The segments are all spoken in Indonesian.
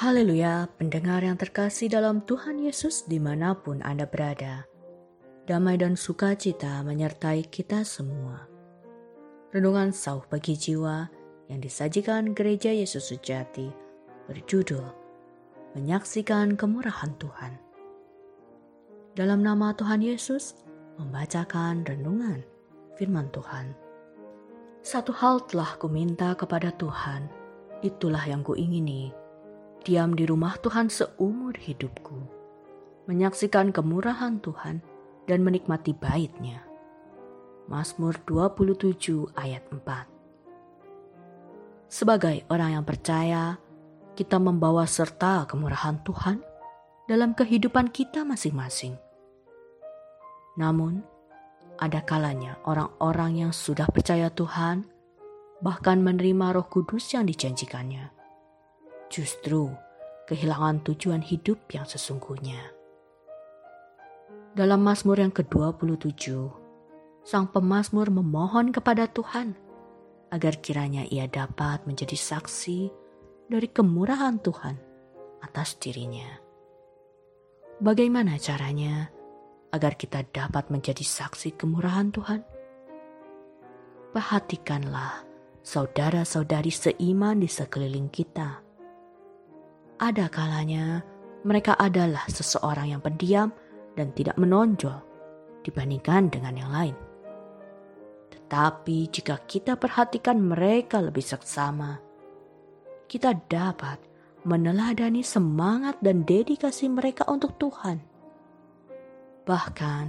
Haleluya, pendengar yang terkasih dalam Tuhan Yesus di mana pun Anda berada. Damai dan sukacita menyertai kita semua. Renungan sauh bagi jiwa yang disajikan Gereja Yesus Sejati berjudul Menyaksikan Kemurahan Tuhan. Dalam nama Tuhan Yesus, membacakan renungan firman Tuhan. Satu hal telah kuminta kepada Tuhan, itulah yang kuingini, diam di rumah Tuhan seumur hidupku, menyaksikan kemurahan Tuhan dan menikmati baitnya. Mazmur 27 ayat 4 Sebagai orang yang percaya, kita membawa serta kemurahan Tuhan dalam kehidupan kita masing-masing. Namun, ada kalanya orang-orang yang sudah percaya Tuhan bahkan menerima roh kudus yang dijanjikannya justru kehilangan tujuan hidup yang sesungguhnya. Dalam Mazmur yang ke-27, sang pemazmur memohon kepada Tuhan agar kiranya ia dapat menjadi saksi dari kemurahan Tuhan atas dirinya. Bagaimana caranya agar kita dapat menjadi saksi kemurahan Tuhan? Perhatikanlah saudara-saudari seiman di sekeliling kita ada kalanya mereka adalah seseorang yang pendiam dan tidak menonjol dibandingkan dengan yang lain. Tetapi jika kita perhatikan mereka lebih seksama, kita dapat meneladani semangat dan dedikasi mereka untuk Tuhan. Bahkan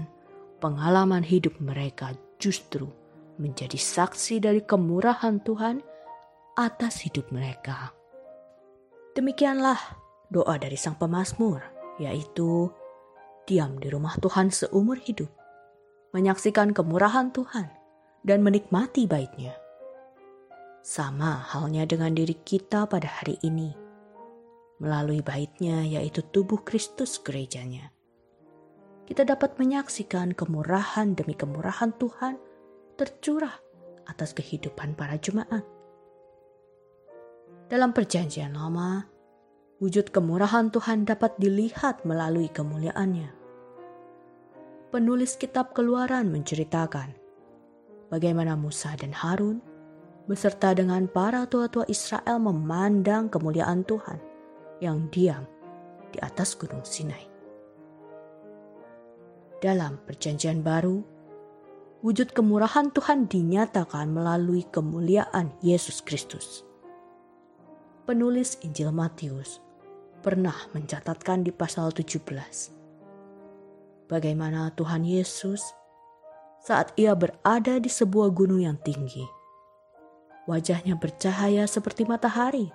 pengalaman hidup mereka justru menjadi saksi dari kemurahan Tuhan atas hidup mereka. Demikianlah doa dari sang pemazmur, yaitu diam di rumah Tuhan seumur hidup, menyaksikan kemurahan Tuhan, dan menikmati baitnya. Sama halnya dengan diri kita pada hari ini, melalui baitnya yaitu tubuh Kristus gerejanya. Kita dapat menyaksikan kemurahan demi kemurahan Tuhan tercurah atas kehidupan para jemaat dalam Perjanjian Lama, wujud kemurahan Tuhan dapat dilihat melalui kemuliaannya. Penulis Kitab Keluaran menceritakan bagaimana Musa dan Harun beserta dengan para tua-tua Israel memandang kemuliaan Tuhan yang diam di atas Gunung Sinai. Dalam Perjanjian Baru, wujud kemurahan Tuhan dinyatakan melalui kemuliaan Yesus Kristus penulis Injil Matius pernah mencatatkan di pasal 17 bagaimana Tuhan Yesus saat ia berada di sebuah gunung yang tinggi. Wajahnya bercahaya seperti matahari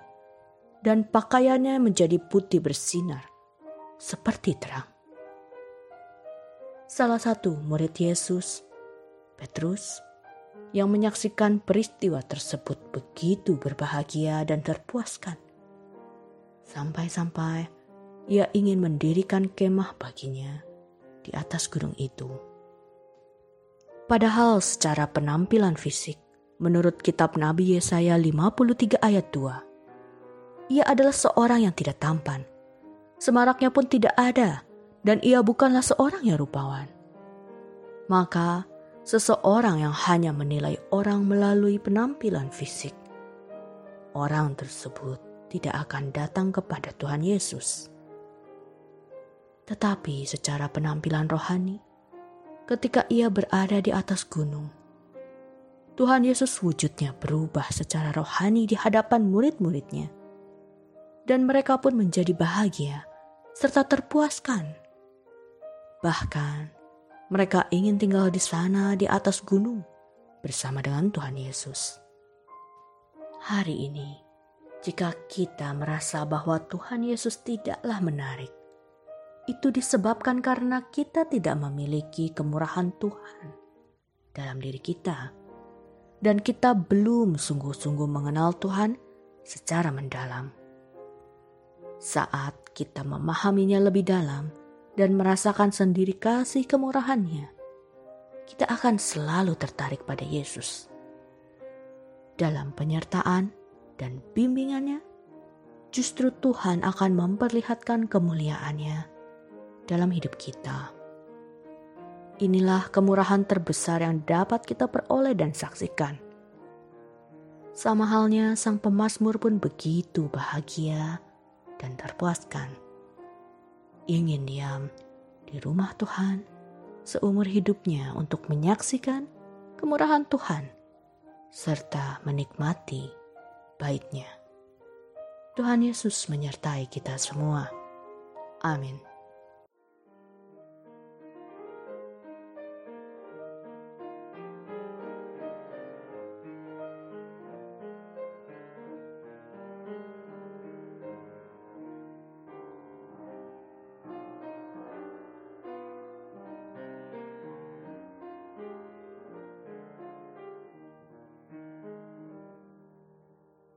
dan pakaiannya menjadi putih bersinar seperti terang. Salah satu murid Yesus, Petrus, yang menyaksikan peristiwa tersebut begitu berbahagia dan terpuaskan. Sampai-sampai ia ingin mendirikan kemah baginya di atas gunung itu. Padahal secara penampilan fisik, menurut kitab Nabi Yesaya 53 ayat 2, ia adalah seorang yang tidak tampan. Semaraknya pun tidak ada dan ia bukanlah seorang yang rupawan. Maka seseorang yang hanya menilai orang melalui penampilan fisik. Orang tersebut tidak akan datang kepada Tuhan Yesus. Tetapi secara penampilan rohani, ketika ia berada di atas gunung, Tuhan Yesus wujudnya berubah secara rohani di hadapan murid-muridnya. Dan mereka pun menjadi bahagia serta terpuaskan. Bahkan mereka ingin tinggal di sana di atas gunung bersama dengan Tuhan Yesus. Hari ini, jika kita merasa bahwa Tuhan Yesus tidaklah menarik, itu disebabkan karena kita tidak memiliki kemurahan Tuhan dalam diri kita, dan kita belum sungguh-sungguh mengenal Tuhan secara mendalam. Saat kita memahaminya lebih dalam, dan merasakan sendiri kasih kemurahannya, kita akan selalu tertarik pada Yesus. Dalam penyertaan dan bimbingannya, justru Tuhan akan memperlihatkan kemuliaannya dalam hidup kita. Inilah kemurahan terbesar yang dapat kita peroleh dan saksikan. Sama halnya sang pemazmur pun begitu bahagia dan terpuaskan. Ingin diam di rumah Tuhan seumur hidupnya untuk menyaksikan kemurahan Tuhan serta menikmati baitnya. Tuhan Yesus menyertai kita semua. Amin.